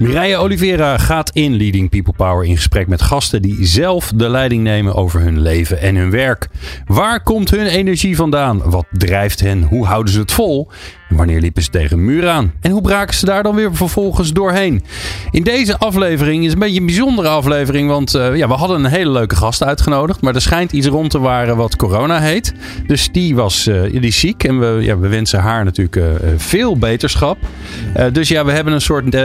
Mireille Oliveira gaat in Leading People Power in gesprek met gasten die zelf de leiding nemen over hun leven en hun werk. Waar komt hun energie vandaan? Wat drijft hen? Hoe houden ze het vol? Wanneer liepen ze tegen een muur aan? En hoe braken ze daar dan weer vervolgens doorheen? In deze aflevering is een beetje een bijzondere aflevering. Want uh, ja, we hadden een hele leuke gast uitgenodigd. Maar er schijnt iets rond te waren wat corona heet. Dus die was uh, die ziek. En we, ja, we wensen haar natuurlijk uh, veel beterschap. dus ja, we hebben een soort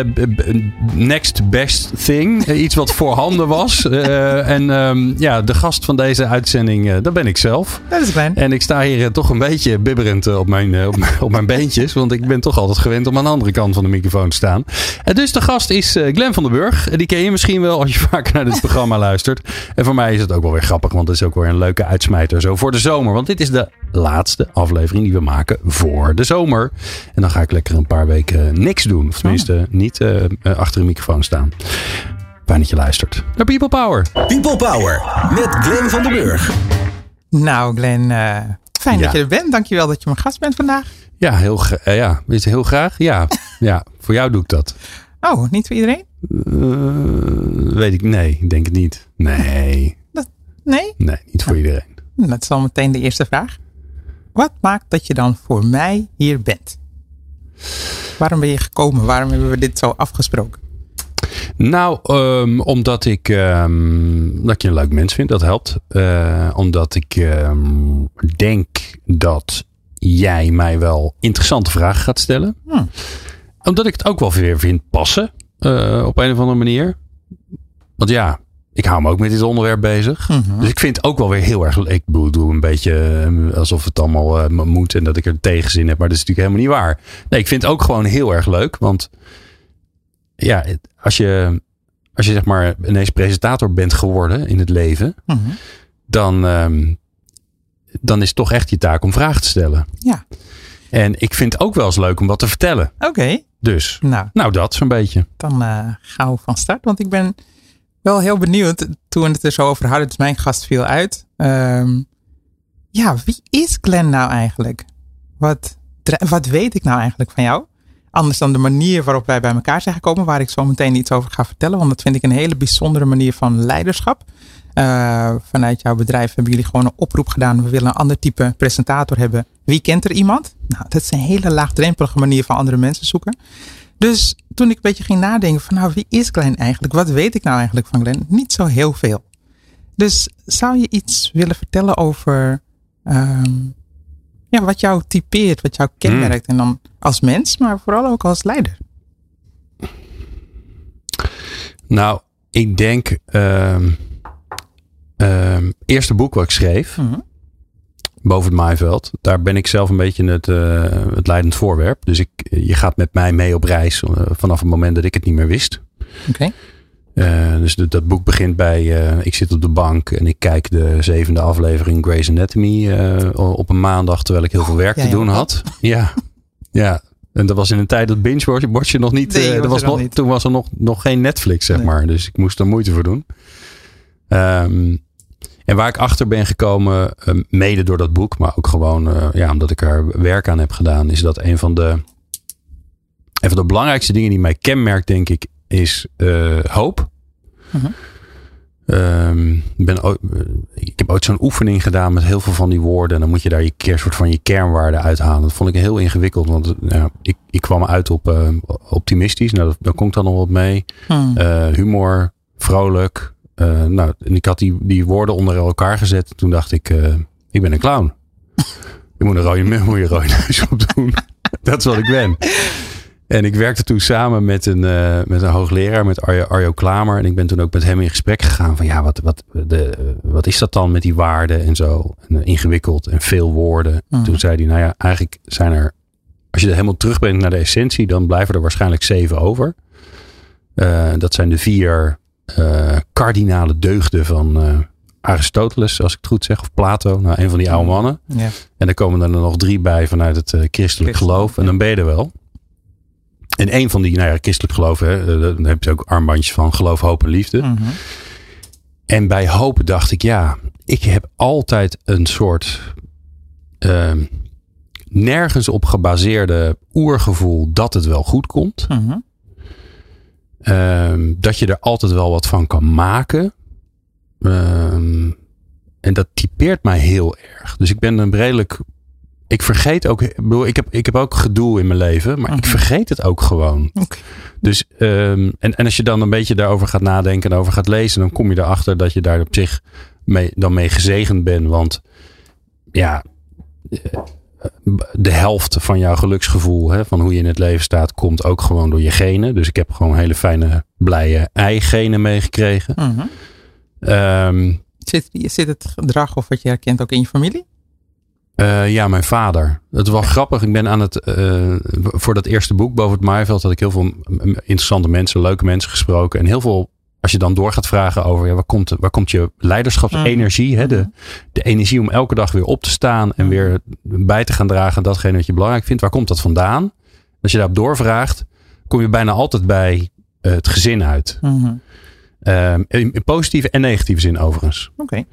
next best thing. iets wat voorhanden was. en um, ja, de gast van deze uitzending, dat ben ik zelf. Dat is fijn. En ik sta hier toch een beetje bibberend op mijn, op, op mijn beentje. Want ik ben toch altijd gewend om aan de andere kant van de microfoon te staan. En dus de gast is uh, Glenn van den Burg. Die ken je misschien wel als je vaker naar dit programma luistert. En voor mij is het ook wel weer grappig. Want het is ook weer een leuke uitsmijter zo voor de zomer. Want dit is de laatste aflevering die we maken voor de zomer. En dan ga ik lekker een paar weken niks doen. Of tenminste niet uh, achter een microfoon staan. Fijn dat je luistert naar People Power. People Power met Glenn van den Burg. Nou Glenn, uh, fijn ja. dat je er bent. Dankjewel dat je mijn gast bent vandaag. Ja, heel, uh, ja. heel graag. Ja. ja, voor jou doe ik dat. Oh, niet voor iedereen? Uh, weet ik, nee, ik denk het niet. Nee. Dat, nee? Nee, niet voor iedereen. Dat is al meteen de eerste vraag. Wat maakt dat je dan voor mij hier bent? Waarom ben je gekomen? Waarom hebben we dit zo afgesproken? Nou, um, omdat ik um, dat je een leuk mens vind, dat helpt. Uh, omdat ik um, denk dat jij mij wel interessante vragen gaat stellen. Hmm. Omdat ik het ook wel weer vind passen. Uh, op een of andere manier. Want ja, ik hou me ook met dit onderwerp bezig. Mm -hmm. Dus ik vind het ook wel weer heel erg. Ik doe een beetje alsof het allemaal uh, moet en dat ik er tegenzin heb. Maar dat is natuurlijk helemaal niet waar. Nee, ik vind het ook gewoon heel erg leuk. Want ja, als je, als je zeg maar ineens presentator bent geworden in het leven. Mm -hmm. Dan, um, dan is het toch echt je taak om vragen te stellen. Ja. En ik vind het ook wel eens leuk om wat te vertellen. Oké. Okay. Dus, nou, nou dat zo'n beetje. Dan uh, gaan we van start. Want ik ben wel heel benieuwd. Toen het er zo over hadden, dus mijn gast viel uit. Um, ja, wie is Glenn nou eigenlijk? Wat, wat weet ik nou eigenlijk van jou? Anders dan de manier waarop wij bij elkaar zijn gekomen, waar ik zo meteen iets over ga vertellen. Want dat vind ik een hele bijzondere manier van leiderschap. Uh, vanuit jouw bedrijf hebben jullie gewoon een oproep gedaan. We willen een ander type presentator hebben. Wie kent er iemand? Nou, dat is een hele laagdrempelige manier van andere mensen zoeken. Dus toen ik een beetje ging nadenken van nou, wie is Glenn eigenlijk? Wat weet ik nou eigenlijk van Glenn? Niet zo heel veel. Dus zou je iets willen vertellen over um, ja, wat jou typeert, wat jou kenmerkt? Mm. En dan als mens, maar vooral ook als leider. Nou, ik denk... Um eerste boek wat ik schreef, -hmm. boven het maaiveld, daar ben ik zelf een beetje het, uh, het leidend voorwerp. Dus ik, je gaat met mij mee op reis uh, vanaf het moment dat ik het niet meer wist. Oké. Okay. Uh, dus de, dat boek begint bij, ik zit op de bank en ik kijk de zevende aflevering Grey's Anatomy op een maandag terwijl ik heel veel werk te doen had. Ja, ja. En dat was in een tijd dat binge-watchen nog niet, nee, was, was nog, niet. toen was er nog, nog geen Netflix, zeg nee. maar. Dus ik moest er moeite voor doen. Um, en waar ik achter ben gekomen, mede door dat boek, maar ook gewoon ja, omdat ik er werk aan heb gedaan, is dat een van de, een van de belangrijkste dingen die mij kenmerkt, denk ik, is uh, hoop. -huh. um, ben ook, ik heb ooit zo'n oefening gedaan met heel veel van die woorden. En dan moet je daar je keer, soort van je kernwaarden uithalen. Dat vond ik heel ingewikkeld, want nou, ik, ik kwam uit op uh, optimistisch. Nou, daar komt dan nog wat mee. Hmm. Uh, humor, vrolijk, uh, nou, en ik had die, die woorden onder elkaar gezet. Toen dacht ik, ik ben een clown. je moet een rode, moet je rode neus op doen. dat is wat ik ben. En ik werkte toen samen met een, uh, met een hoogleraar, met Arjo, Arjo Klamer. En ik ben toen ook met hem in gesprek gegaan van ja, wat, wat, de, wat is dat dan met die waarden en zo? En, ingewikkeld en veel woorden. Mm. Toen zei hij, nou ja, eigenlijk zijn er, als je er helemaal terugbrengt naar de essentie, dan blijven er waarschijnlijk zeven over. dat zijn de vier kardinale deugden van Aristoteles, als ik het goed zeg, of Plato, nou, een van die oude mannen. Ja. En dan komen er nog drie bij vanuit het eh, christelijk geloof. En dan ben je er wel. En een van die, nou ja, christelijk geloof, hè, eh, dan heb je ook armbandjes van geloof, hoop en liefde. Mhm. En bij hoop dacht ik, ja, ik heb altijd een soort ehm, nergens op gebaseerde oergevoel dat het wel goed komt. Mhm. Ehm, dat je er altijd wel wat van kan maken. Ehm, en dat typeert mij heel erg. Dus ik ben een redelijk. Ik vergeet ook. Ik, bedoel, ik, heb, ik heb ook gedoe in mijn leven, maar ik Mhm. vergeet het ook gewoon. Dus, ehm, en, en als je dan een beetje daarover gaat nadenken en over gaat lezen, dan kom je erachter dat je daar op zich mee, dan mee gezegend bent. Want ja, eh, de helft van jouw geluksgevoel, hè, van hoe je in het leven staat, komt ook gewoon door je genen. Dus ik heb gewoon hele fijne, blije ei-genen meegekregen. Mhm. Ehm, Zit, zit het gedrag of wat je herkent ook in je familie? Eh, ja, mijn vader. Het wel grappig. Ik ben aan het. eh, voor dat eerste boek, Boven het Maaiveld, had ik heel veel interessante mensen, leuke mensen gesproken. En heel veel. Als je dan door gaat vragen over ja, waar, komt, waar komt je leiderschapsenergie, hè, de, de energie om elke dag weer op te staan en weer bij te gaan dragen datgene wat je belangrijk vindt, waar komt dat vandaan? Als je daarop doorvraagt, kom je bijna altijd bij eh, het gezin uit. Mhm. Ehm, in, in positieve en negatieve zin overigens. Oké.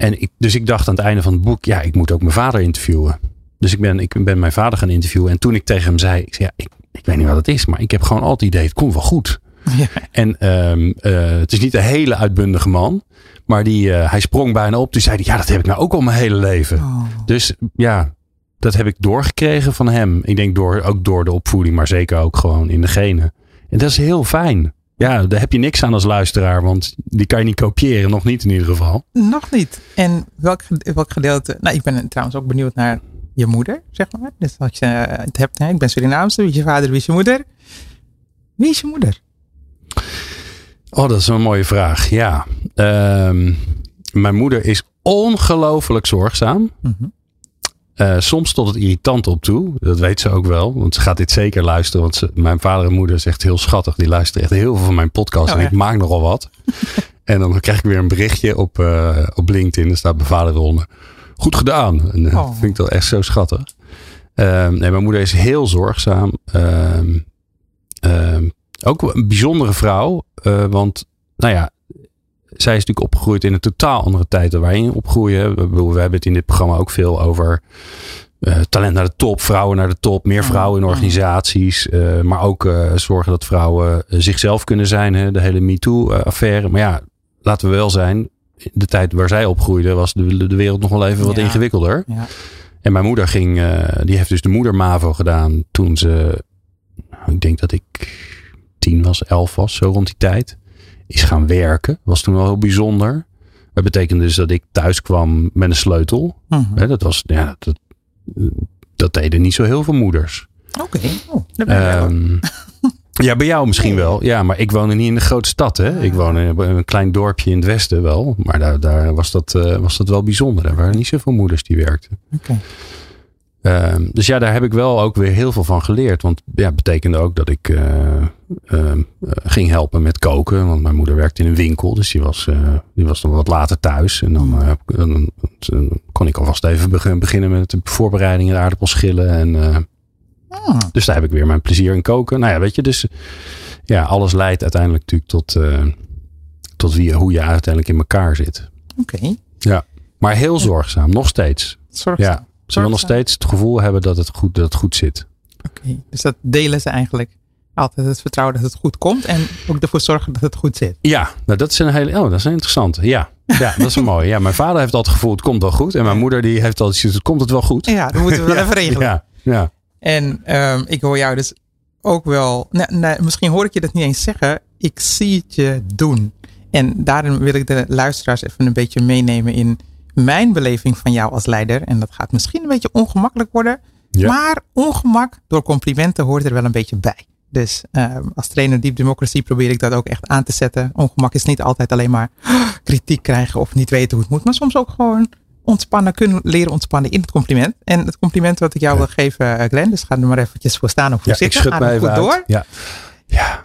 En ik, dus ik dacht aan het einde van het boek, ja, ik moet ook mijn vader interviewen. Dus ik ben, ik ben mijn vader gaan interviewen. En toen ik tegen hem zei, ik zei, ja, ik, ik weet niet wat het is, maar ik heb gewoon altijd het idee, het komt wel goed. Ja. En ehm, eh, het is niet een hele uitbundige man, maar die, eh, hij sprong bijna op. Toen zei hij, ja, dat heb ik nou ook al mijn hele leven. Oh. Dus ja, dat heb ik doorgekregen van hem. Ik denk door, ook door de opvoeding, maar zeker ook gewoon in de genen. En dat is heel fijn. Ja, daar heb je niks aan als luisteraar, want die kan je niet kopiëren, nog niet in ieder geval. Nog niet. En welk, welk gedeelte? Nou, ik ben trouwens ook benieuwd naar je moeder, zeg maar. Dus als je eh, het hebt, hè, ik ben Surinaamse. Wie is je vader, wie is je moeder? Wie is je moeder? Oh, dat is een mooie vraag. Ja. Ehm, mijn moeder is ongelooflijk zorgzaam. Mhm. Eh, soms tot het irritant op toe. Dat weet ze ook wel. Want ze gaat dit zeker luisteren. Want ze, mijn vader en moeder is echt heel schattig. Die luisteren echt heel veel van mijn podcast. Oh, en ik maak nogal wat. en dan krijg ik weer een berichtje op, eh, op LinkedIn. Er staat mijn vader eronder. Goed gedaan. En, eh, Oh. vind ik dat echt zo schattig. Ehm, nee, mijn moeder is heel zorgzaam. Ehm, ehm, ook een bijzondere vrouw. want, nou ja, zij is natuurlijk opgegroeid in een totaal andere tijd dan wij opgroeien. We, we hebben het in dit programma ook veel over eh, talent naar de top, vrouwen naar de top, meer vrouwen in organisaties. eh, maar ook eh, zorgen dat vrouwen zichzelf kunnen zijn. Hè, de hele MeToo-affaire. Maar ja, laten we wel zijn. De tijd waar zij opgroeide was de, de wereld nog wel even wat Ja. ingewikkelder. Ja. En mijn moeder ging, die heeft dus de moeder MAVO gedaan toen ze, ik denk dat ik tien was, elf was, zo rond die tijd. Is gaan werken. Was toen wel heel bijzonder. Dat betekende dus dat ik thuis kwam met een sleutel. Hè, dat was, ja, dat, dat deden niet zo heel veel moeders. Oké. Oh. Ehm, ja, bij jou misschien wel. Ja, maar ik woonde niet in de grote stad. Hè? Ik woonde in een klein dorpje in het westen wel. Maar daar, daar was, dat, eh, was dat wel bijzonder. Er waren niet zoveel moeders die werkten. Oké. Ehm, dus ja, daar heb ik wel ook weer heel veel van geleerd. Want ja, betekende ook dat ik eh, ehm, eh, ging helpen met koken. Want mijn moeder werkte in een winkel. Dus die was, eh, die was dan wat later thuis. En dan, dan kon ik alvast even beg- beginnen met de voorbereidingen, de aardappelschillen. En, Ah, dus daar heb ik weer mijn plezier in koken. Nou ja, weet je, dus ja, alles leidt uiteindelijk natuurlijk tot, tot wie, hoe je uiteindelijk in elkaar zit. Oké. Maar heel zorgzaam, nog steeds. Zorgzaam. Ja, ze wil nog steeds het gevoel hebben dat het goed, dat het goed zit. Oké. Dus dat delen ze eigenlijk. Altijd het vertrouwen dat het goed komt. En ook ervoor zorgen dat het goed zit. Ja, nou dat is een hele, oh, dat is een interessante. Ja, ja dat is een mooie. Ja, mijn vader heeft altijd het gevoel, het komt wel goed. En mijn moeder die heeft altijd het komt het wel goed. Ja, dat moeten we wel Ja, even regelen. Ja, ja. En ehm, ik hoor jou dus ook wel. Nee, nee, misschien hoor ik je dat niet eens zeggen. Ik zie het je doen. En daarin wil ik de luisteraars even een beetje meenemen in mijn beleving van jou als leider. En dat gaat misschien een beetje ongemakkelijk worden. Ja. Maar ongemak door complimenten hoort er wel een beetje bij. Dus ehm, als trainer Deep Democracy probeer ik dat ook echt aan te zetten. Ongemak is niet altijd alleen maar kritiek krijgen of niet weten hoe het moet. Maar soms ook gewoon ontspannen, kunnen leren ontspannen in het compliment. En het compliment wat ik jou wil geven, eh, Glenn, dus ga er maar eventjes voor staan of voor ja ik zitten. schud mij even goed door. Ja. Ja.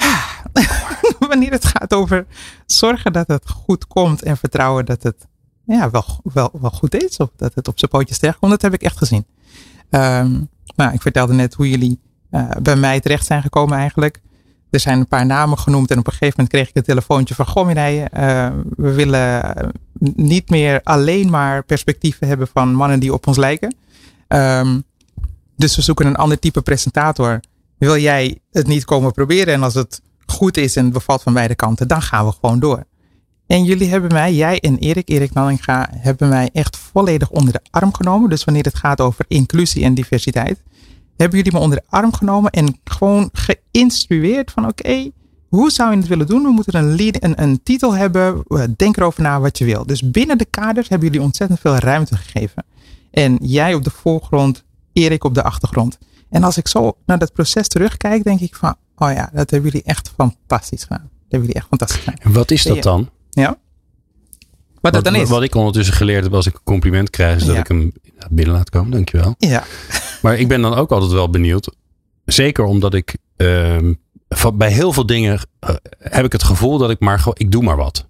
Wanneer het gaat over zorgen dat het goed komt en vertrouwen dat het ja, wel, wel, wel goed. Of dat het op zijn pootjes terecht komt. Dat heb ik echt gezien. Um, nou, ik vertelde net hoe jullie uh, bij mij terecht zijn gekomen eigenlijk. Er zijn een paar namen genoemd en op een gegeven moment kreeg ik een telefoontje van Mireille, uh, we willen niet meer alleen maar perspectieven hebben van mannen die op ons lijken. Um, dus we zoeken een ander type presentator. Wil jij het niet komen proberen en als het goed is en bevalt van beide kanten, dan gaan we gewoon door. En jullie hebben mij, jij en Erik, Erik Nallinga, hebben mij echt volledig onder de arm genomen. Dus wanneer het gaat over inclusie en diversiteit, hebben jullie me onder de arm genomen en gewoon geïnstrueerd van oké, hoe zou je het willen doen? We moeten een, lead, een, een titel hebben, denk erover na wat je wil. Dus binnen de kaders hebben jullie ontzettend veel ruimte gegeven. En jij op de voorgrond, Erik op de achtergrond. En als ik zo naar dat proces terugkijk, denk ik van, oh ja, dat hebben jullie echt fantastisch gedaan. Dat hebben jullie echt fantastisch gedaan. En wat is dat dan? Ja. Wat, dat dan is. Wat ik ondertussen geleerd heb als ik een compliment krijg, is dat ik hem binnen laat komen. Dankjewel. Ja. Maar ik ben dan ook altijd wel benieuwd. Zeker omdat ik uh, bij heel veel dingen uh, heb ik het gevoel dat ik maar gewoon, ik doe maar wat.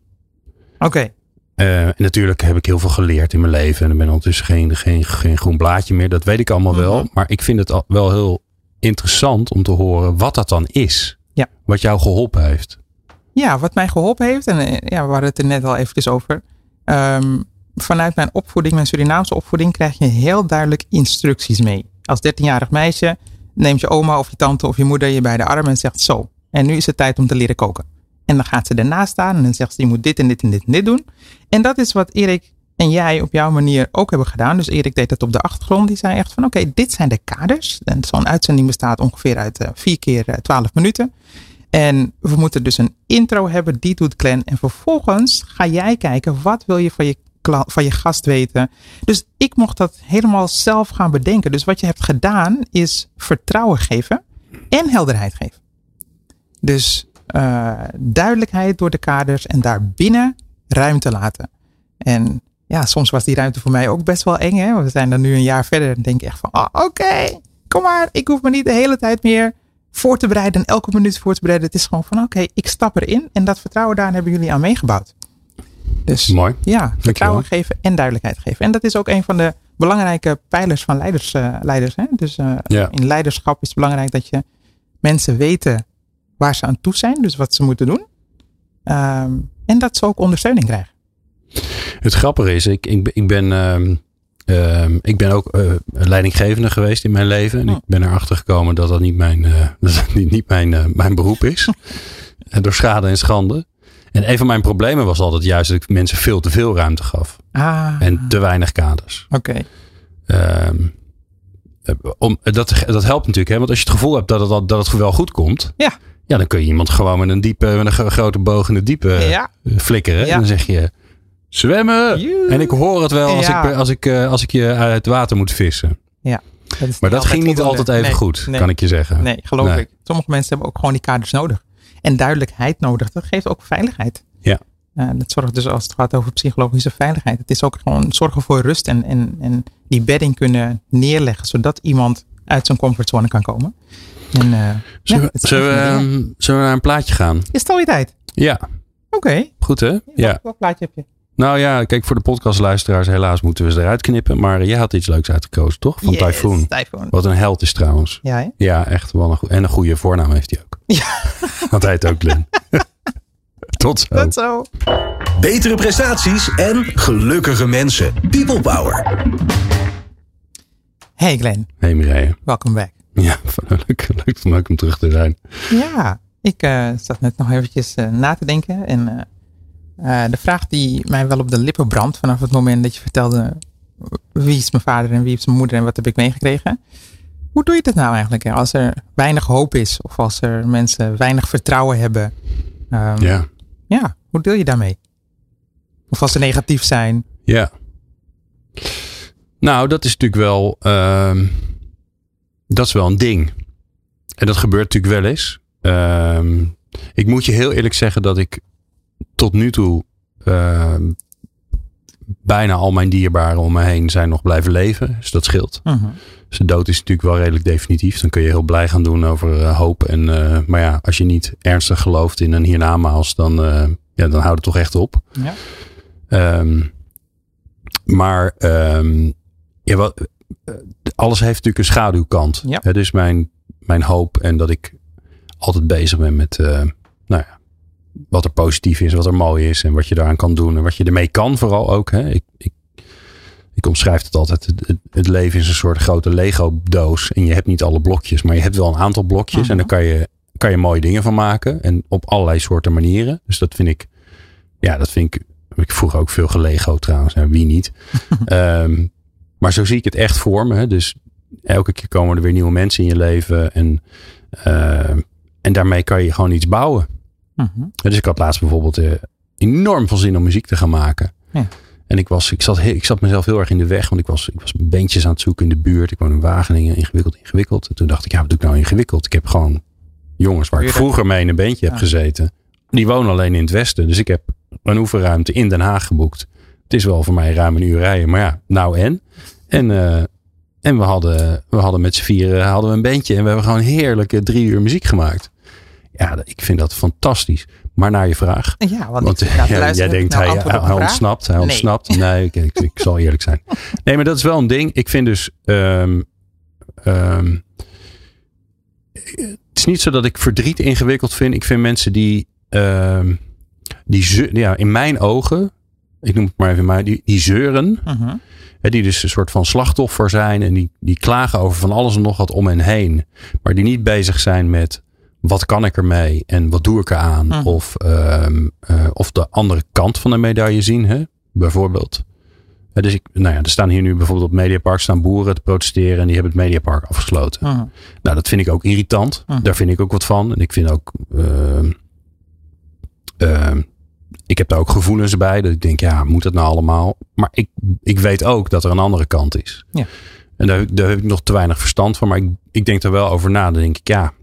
Oké. Okay. Uh, en natuurlijk heb ik heel veel geleerd in mijn leven. En ik ben ondertussen geen, geen, geen groen blaadje meer. Dat weet ik allemaal mm -hmm. wel. Maar ik vind het wel heel interessant om te horen wat dat dan is. Ja. Wat jou geholpen heeft. Ja, wat mij geholpen heeft. En ja, we hadden het er net al eventjes over. Um, vanuit mijn opvoeding, mijn Surinaamse opvoeding, krijg je heel duidelijk instructies mee. Als 13-jarig meisje neemt je oma of je tante of je moeder je bij de arm en zegt zo. En nu is het tijd om te leren koken. En dan gaat ze ernaast staan en dan zegt ze je moet dit en dit en dit en dit doen. En dat is wat Erik en jij op jouw manier ook hebben gedaan. Dus Erik deed het op de achtergrond. Die zei echt van oké, dit zijn de kaders. En zo'n uitzending bestaat ongeveer uit uh, vier keer uh, 12 minuten. En we moeten dus een intro hebben, die doet Glenn. En vervolgens ga jij kijken, wat wil je van je, van je gast weten? Dus ik mocht dat helemaal zelf gaan bedenken. Dus wat je hebt gedaan, is vertrouwen geven en helderheid geven. Dus uh, duidelijkheid door de kaders en daarbinnen ruimte laten. En ja, soms was die ruimte voor mij ook best wel eng. Hè? We zijn dan nu een jaar verder en denk ik echt van, oh, oké, kom maar. Ik hoef me niet de hele tijd meer voor te bereiden en elke minuut voor te bereiden. Het is gewoon van, oké, okay, ik stap erin. En dat vertrouwen daar hebben jullie aan meegebouwd. Dus Mooi. ja, vertrouwen geven en duidelijkheid geven. En dat is ook een van de belangrijke pijlers van leiders. Uh, leiders hè? Dus uh, ja. in leiderschap is het belangrijk dat je mensen weten waar ze aan toe zijn. Dus wat ze moeten doen. Um, en dat ze ook ondersteuning krijgen. Het grappige is, ik, ik, ik ben... Um, um, ik ben ook uh, leidinggevende geweest in mijn leven. En oh. ik ben erachter gekomen dat dat niet mijn, uh, dat dat niet, niet mijn, uh, mijn beroep is. Door schade en schande. En een van mijn problemen was altijd juist dat ik mensen veel te veel ruimte gaf. Ah. En te weinig kaders. Oké. Okay. Um, om, dat, dat helpt natuurlijk. Hè? Want als je het gevoel hebt dat het, dat het wel goed komt. Ja. Ja, dan kun je iemand gewoon met een, diepe, met een grote boog in het diepe ja. flikkeren. Ja. En dan zeg je zwemmen. En ik hoor het wel als, Ja. ik, als, ik, als ik je uit het water moet vissen. Ja. Dat Maar dat ging niet altijd even Nee, goed, nee. kan ik je zeggen. Nee, geloof Nee. ik. Sommige mensen hebben ook gewoon die kaders nodig. En duidelijkheid nodig. Dat geeft ook veiligheid. Ja. Uh, dat zorgt dus als het gaat over psychologische veiligheid. Het is ook gewoon zorgen voor rust en, en, en die bedding kunnen neerleggen. Zodat iemand uit zijn comfortzone kan komen. En, uh, Zullen, ja, we- zullen, we, ehm, zullen we naar een plaatje gaan? Is het alweer tijd? Ja, Oké. goed hè? Ja. Welk, welk plaatje heb je? Nou ja, kijk, voor de podcastluisteraars helaas moeten we ze eruit knippen. Maar jij had iets leuks uitgekozen, toch? Van Yes, Typhoon. Typhoon. Wat een held is trouwens. Ja? Ja, echt wel een goe- En een goede voornaam heeft hij ook. Ja. Want hij heet ook Glenn. Tot zo. Dat zo. Betere prestaties en gelukkige mensen. People Power. Hey Glenn, Hey Mireille. welkom back. Ja, leuk, leuk, leuk om terug te zijn. Ja, ik eh, zat net nog eventjes eh, na te denken. En eh, eh, de vraag die mij wel op de lippen brandt vanaf het moment dat je vertelde wie is mijn vader en wie is mijn moeder en wat heb ik meegekregen. Hoe doe je dat nou eigenlijk? Als er weinig hoop is of als er mensen weinig vertrouwen hebben. Ehm, Ja, ja, hoe deel je daarmee? Of als ze negatief zijn. ja. Nou, dat is natuurlijk wel, ehm, dat is wel een ding. En dat gebeurt natuurlijk wel eens. Ehm, ik moet je heel eerlijk zeggen dat ik tot nu toe ehm, bijna al mijn dierbaren om me heen zijn nog blijven leven. Dus dat scheelt. Zijn dood is natuurlijk wel redelijk definitief. Dan kun je heel blij gaan doen over eh, hoop. En, eh, maar ja, als je niet ernstig gelooft in een hiernamaals, dan, eh, ja, dan houdt het toch echt op. Ja. Ehm, Maar ehm, ja, wat, alles heeft natuurlijk een schaduwkant. Ja. Het is mijn, mijn hoop en dat ik altijd bezig ben met wat er positief is, wat er mooi is en wat je daaraan kan doen en wat je ermee kan vooral ook. Hè. Ik, ik, ik omschrijf het altijd, het, het, leven is een soort grote Lego doos en je hebt niet alle blokjes, maar je hebt wel een aantal blokjes en daar kan je, kan je mooie dingen van maken en op allerlei soorten manieren. Dus dat vind ik, ja, dat vind ik, ik vroeger ook veel gelego trouwens, en wie niet. Ehm, maar zo zie ik het echt voor me. hè. Dus elke keer komen er weer nieuwe mensen in je leven. En, ehm, en daarmee kan je gewoon iets bouwen. Mhm. Dus ik had laatst bijvoorbeeld eh, enorm veel zin om muziek te gaan maken. Ja. En ik, was, ik, zat, ik zat mezelf heel erg in de weg. Want ik was, ik was bandjes aan het zoeken in de buurt. Ik woon in Wageningen. Ingewikkeld, ingewikkeld. En toen dacht ik, ja, wat doe ik nou ingewikkeld? Ik heb gewoon jongens waar ik vroeger mee in een bandje heb gezeten. Die wonen alleen in het westen. Dus ik heb een oefenruimte in Den Haag geboekt. Het is wel voor mij ruim een uur rijden. Maar ja, nou en. En, eh, en we hadden, we hadden met z'n vieren hadden we een bandje. En we hebben gewoon heerlijke drie uur muziek gemaakt. Ja, ik vind dat fantastisch. Maar naar je vraag. Ja, want, ik ja, jij denkt, nou hij, hij ontsnapt. Hij Nee. ontsnapt. Nee, ik, ik, ik zal eerlijk zijn. Nee, maar dat is wel een ding. Ik vind dus... ehm, ehm, het is niet zo dat ik verdriet ingewikkeld vind. Ik vind mensen die... ehm, die ja, in mijn ogen... Ik noem het maar even maar. Die, die zeuren. Mhm. Hè, die dus een soort van slachtoffer zijn. En die, die klagen over van alles en nog wat om hen heen. Maar die niet bezig zijn met wat kan ik ermee en wat doe ik eraan. Mhm. Of, ehm, eh, of de andere kant van de medaille zien, hè? bijvoorbeeld. Dus ik, nou ja, er staan hier nu bijvoorbeeld op Mediapark staan boeren te protesteren. En die hebben het Mediapark afgesloten. Mhm. Nou, dat vind ik ook irritant. Mhm. Daar vind ik ook wat van. En ik vind ook. ehm, ehm, ik heb daar ook gevoelens bij. Dat ik denk, ja, moet dat nou allemaal? Maar ik, ik weet ook dat er een andere kant is. Ja. En daar, daar heb ik nog te weinig verstand van. Maar ik, ik denk er wel over na. Dan denk ik, ja,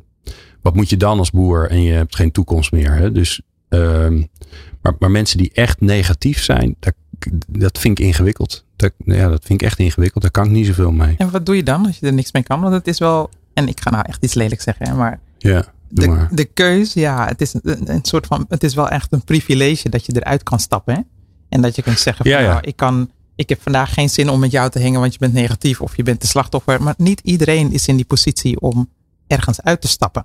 wat moet je dan als boer? En je hebt geen toekomst meer. Hè? Dus, ehm, maar, maar mensen die echt negatief zijn, dat, dat vind ik ingewikkeld. Dat, ja, dat vind ik echt ingewikkeld. Daar kan ik niet zoveel mee. En wat doe je dan als je er niks mee kan? Want het is wel, en ik ga nou echt iets lelijks zeggen, hè, maar Ja, de, maar. de keus, ja, het is een, een soort van, het is wel echt een privilege dat je eruit kan stappen. Hè? En dat je kunt zeggen van, Ja, ja. nou, ik kan, ik heb vandaag geen zin om met jou te hangen, want je bent negatief of je bent de slachtoffer. Maar niet iedereen is in die positie om ergens uit te stappen.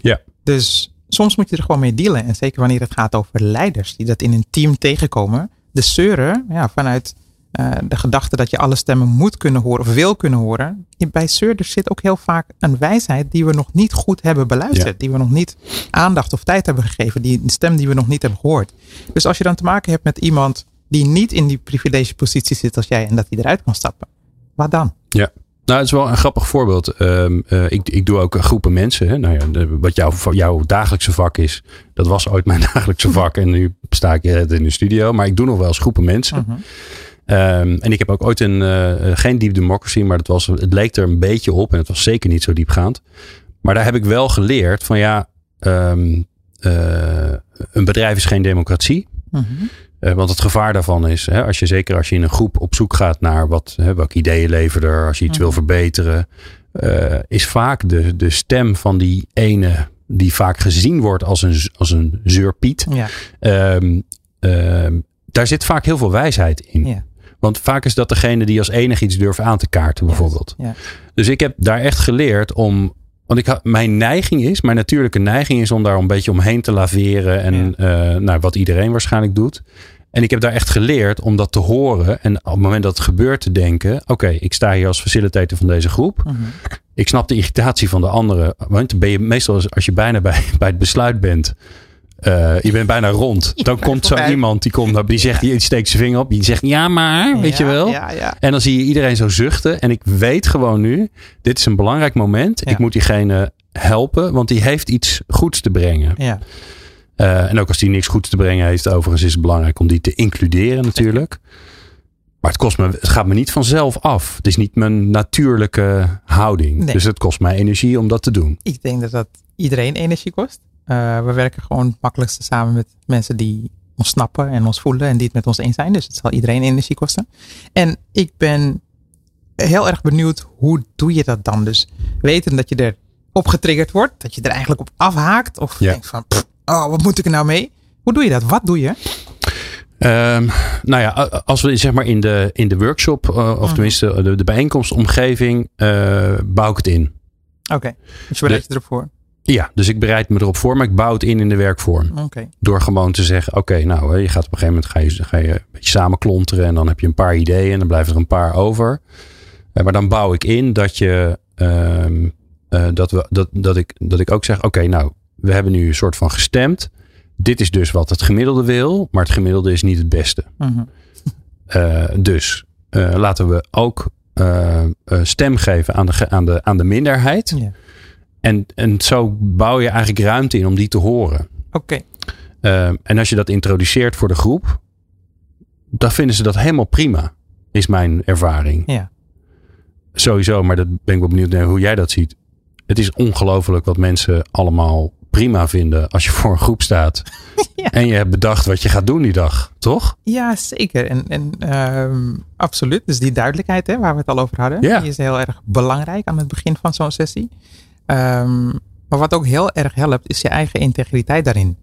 Ja. Dus soms moet je er gewoon mee dealen. En zeker wanneer het gaat over leiders die dat in een team tegenkomen. De zeuren, ja, vanuit eh, de gedachte dat je alle stemmen moet kunnen horen of wil kunnen horen. Bij zeurders zit ook heel vaak een wijsheid die we nog niet goed hebben beluisterd. Ja. Die we nog niet aandacht of tijd hebben gegeven. Die een stem die we nog niet hebben gehoord. Dus als je dan te maken hebt met iemand die niet in die privilegepositie zit als jij en dat die eruit kan stappen. Wat dan? Nou, het is wel een grappig voorbeeld. Ehm, eh, ik, ik doe ook eh, groepen mensen. Hè? Nou ja, de- wat jouw, jouw dagelijkse vak is, dat was ooit mijn dagelijkse vak. En nu sta ik hier in de studio. Maar ik doe nog wel eens groepen mensen. Mhm. Ehm, en ik heb ook ooit een, eh, eh, geen deep democracy, maar het, was, het leek er een beetje op. En het was zeker niet zo diepgaand. Maar daar heb ik wel geleerd van ja, ehm, eh, een bedrijf is geen democratie. Mhm. Eh, want het gevaar daarvan is, hè, als je zeker als je in een groep op zoek gaat naar wat, hè, welke ideeën leveren er, als je iets Mhm. wil verbeteren, eh, is vaak de, de stem van die ene die vaak gezien wordt als een, als een zeurpiet. Ja, Ehm, ehm, daar zit vaak heel veel wijsheid in. ja. Want vaak is dat degene die als enige iets durft aan te kaarten, bijvoorbeeld. Ja. Dus ik heb daar echt geleerd om. Want ik mijn neiging is, mijn natuurlijke neiging is om daar een beetje omheen te laveren. En eh, nou, wat iedereen waarschijnlijk doet. En ik heb daar echt geleerd om dat te horen. En op het moment dat het gebeurt te denken. Oké, ik sta hier als facilitator van deze groep. Mhm. Ik snap de irritatie van de anderen. Want ben je meestal als- als je bijna bij, bij het besluit bent. Eh, je bent bijna rond. Dan komt zo iemand die komt, die zegt, die steekt zijn vinger op. Die zegt ja maar, weet je wel. Ja. En dan zie je iedereen zo zuchten. En ik weet gewoon nu, dit is een belangrijk moment. Ik moet diegene helpen, want die heeft iets goeds te brengen. ja. Eh, en ook als die niks goeds te brengen heeft, overigens is het belangrijk om die te includeren natuurlijk. Maar het, kost me, het gaat me niet vanzelf af. Het is niet mijn natuurlijke houding. Nee. Dus het kost mij energie om dat te doen. Ik denk dat dat iedereen energie kost. Eh, we werken gewoon het makkelijkste samen met mensen die ons snappen en ons voelen en die het met ons eens zijn. Dus het zal iedereen energie kosten. En ik ben heel erg benieuwd, hoe doe je dat dan? Dus weten dat je er op getriggerd wordt, dat je er eigenlijk op afhaakt of Ja. denkt van, pff, oh, wat moet ik er nou mee? Hoe doe je dat? Wat doe je? Ehm, nou ja, als we zeg maar in de, in de workshop, uh, of Mhm. tenminste de, de bijeenkomstomgeving, eh, bouw ik het in. Oké, dus je bereidt je erop voor. Ja, dus ik bereid me erop voor, maar ik bouw het in in de werkvorm. Door gewoon te zeggen, oké, nou, je gaat op een gegeven moment ga je, ga je een beetje samen klonteren en dan heb je een paar ideeën en dan blijven er een paar over. Eh, maar dan bouw ik in dat je, ehm, eh, dat, we, dat, dat, ik, dat ik ook zeg, oké, nou, we hebben nu een soort van gestemd. Dit is dus wat het gemiddelde wil, maar het gemiddelde is niet het beste. Mhm. Eh, dus laten we ook stem geven aan de, aan de, aan de minderheid. Ja. En, en zo bouw je eigenlijk ruimte in om die te horen. Oké. Eh, en als je dat introduceert voor de groep, dan vinden ze dat helemaal prima, is mijn ervaring. Ja. Sowieso, maar dat ben ik wel benieuwd naar hoe jij dat ziet. Het is ongelooflijk wat mensen allemaal prima vinden als je voor een groep staat. Ja. En je hebt bedacht wat je gaat doen die dag, toch? Ja, zeker. En, en ehm, absoluut. Dus die duidelijkheid hè, waar we het al over hadden, Ja. die is heel erg belangrijk aan het begin van zo'n sessie. Ehm, maar wat ook heel erg helpt, is je eigen integriteit daarin.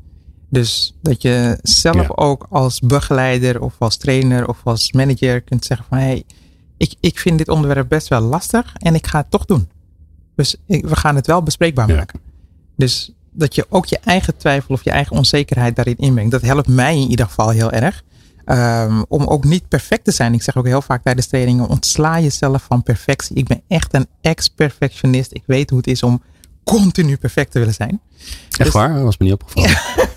Dus dat je zelf Ja. ook als begeleider of als trainer of als manager kunt zeggen van hey, ik, ik vind dit onderwerp best wel lastig en ik ga het toch doen. Dus ik- we gaan het wel bespreekbaar Ja. maken. Dus dat je ook je eigen twijfel of je eigen onzekerheid daarin inbrengt. Dat helpt mij in ieder geval heel erg. Ehm, om ook niet perfect te zijn. Ik zeg ook heel vaak tijdens trainingen: ontsla jezelf van perfectie. Ik ben echt een ex-perfectionist. Ik weet hoe het is om continu perfect te willen zijn. Echt Dus- waar? Dat was me niet opgevallen.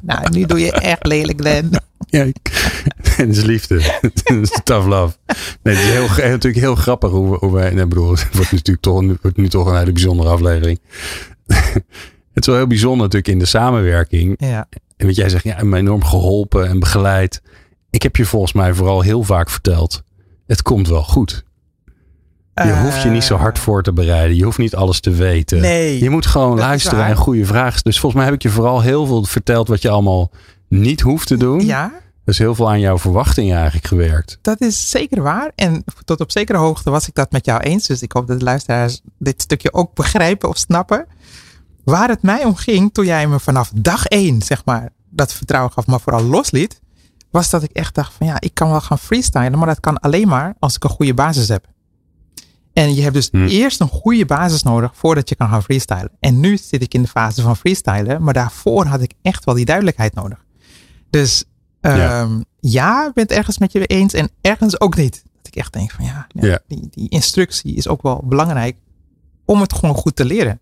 Nou, nu doe je echt lelijk, Glenn. Ja, het is liefde. Het is tough love. Nee, het is heel, natuurlijk heel grappig hoe, hoe wij... Nee, bedoel, het wordt natuurlijk toch, wordt nu toch een hele bijzondere aflevering. Het is wel heel bijzonder natuurlijk in de samenwerking. Ja, En wat jij zegt, ja, me enorm geholpen en begeleid. Ik heb je volgens mij vooral heel vaak verteld. Het komt wel goed. Je hoeft je niet zo hard voor te bereiden. Je hoeft niet alles te weten. Eh, Nee. Je moet gewoon luisteren en goede vragen. Dus volgens mij heb ik je vooral heel veel verteld wat je allemaal niet hoeft te doen. Ja, Dus heel veel aan jouw verwachtingen eigenlijk gewerkt. dat is zeker waar. En tot op zekere hoogte was ik dat met jou eens. Dus ik hoop dat de luisteraars dit stukje ook begrijpen of snappen. Waar het mij om ging toen jij me vanaf dag één, zeg maar, dat vertrouwen gaf, maar vooral losliet, was dat ik echt dacht van ja, ik kan wel gaan freestylen, maar dat kan alleen maar als ik een goede basis heb. En je hebt dus Hm. eerst een goede basis nodig voordat je kan gaan freestylen. En nu zit ik in de fase van freestylen, maar daarvoor had ik echt wel die duidelijkheid nodig. Dus Ja. ja, ja ik ben het ergens met je eens en ergens ook niet. Dat ik echt denk van ja, ja, Ja. Die, die instructie is ook wel belangrijk om het gewoon goed te leren.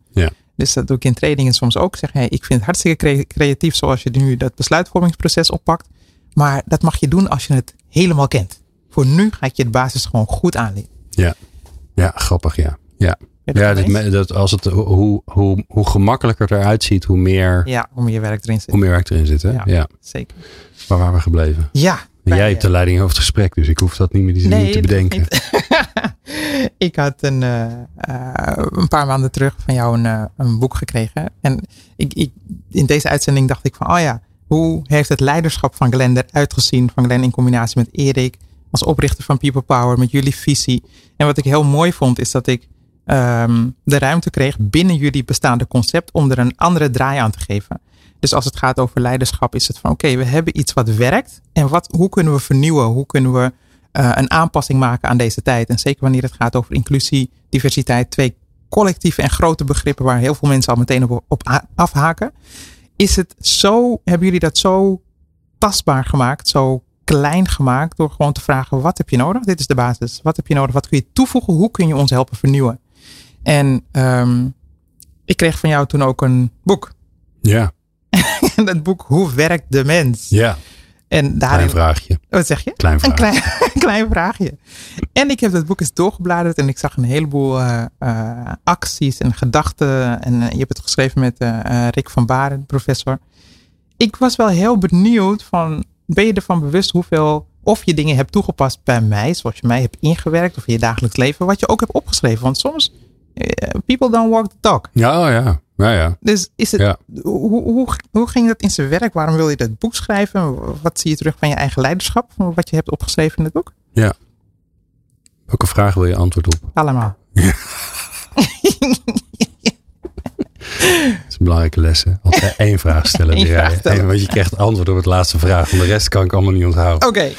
Dus dat doe ik in trainingen soms ook. Zeg, hey, ik vind het hartstikke cre- creatief zoals je nu dat besluitvormingsproces oppakt. Maar dat mag je doen als je het helemaal kent. Voor nu ga ik je de basis gewoon goed aanleren. Ja, ja grappig ja. Ja, ja dat, dat als het, hoe, hoe, hoe gemakkelijker het eruit ziet, hoe meer, Ja, hoe meer werk erin zit. hoe meer werk erin zit. Hè? Ja. Ja. Zeker. Waar waren we gebleven? Ja. En jij eh, hebt de leiding over het gesprek, dus ik hoef dat niet meer Nee, te hoeft bedenken. ik had een, eh, eh, een paar maanden terug van jou een, eh, een boek gekregen. En ik, ik, in deze uitzending dacht ik van, oh ja, hoe heeft het leiderschap van Glenn eruit gezien? Van Glenn in combinatie met Erik als oprichter van People Power, met jullie visie. En wat ik heel mooi vond, is dat ik ehm, de ruimte kreeg binnen jullie bestaande concept om er een andere draai aan te geven. Dus als het gaat over leiderschap, is het van oké, we hebben iets wat werkt. En wat, hoe kunnen we vernieuwen? Hoe kunnen we eh, een aanpassing maken aan deze tijd? En zeker wanneer het gaat over inclusie, diversiteit, twee collectieve en grote begrippen waar heel veel mensen al meteen op, afhaken. Is het zo, hebben jullie dat zo tastbaar gemaakt, zo klein gemaakt door gewoon te vragen: wat heb je nodig? Dit is de basis. Wat heb je nodig? Wat kun je toevoegen? Hoe kun je ons helpen vernieuwen? En ehm, ik kreeg van jou toen ook een boek. Ja, En dat boek Hoe werkt de mens? ja. En daarin. Klein vraagje. Wat zeg je? Klein Een vraagje. klein, een klein vraagje. En ik heb dat boek eens doorgebladerd en ik zag een heleboel eh, eh, acties en gedachten. En eh, je hebt het geschreven met Rick van Baren, professor. Ik was wel heel benieuwd van, ben je ervan bewust hoeveel, of je dingen hebt toegepast bij mij, zoals je mij hebt ingewerkt of in je dagelijks leven, wat je ook hebt opgeschreven. Want soms, people don't walk the talk. Ja, oh ja. Ja, ja. Dus is het, Ja. hoe, hoe, hoe ging dat in zijn werk? Waarom wil je dat boek schrijven? Wat zie je terug van je eigen leiderschap? van Wat je hebt opgeschreven in het boek? Welke vraag wil je antwoord op? Allemaal. Het is belangrijke lessen. Altijd één vraag stellen. Eén vraag stellen. want je krijgt antwoord op het laatste vraag. Want de rest kan ik allemaal niet onthouden. Oké,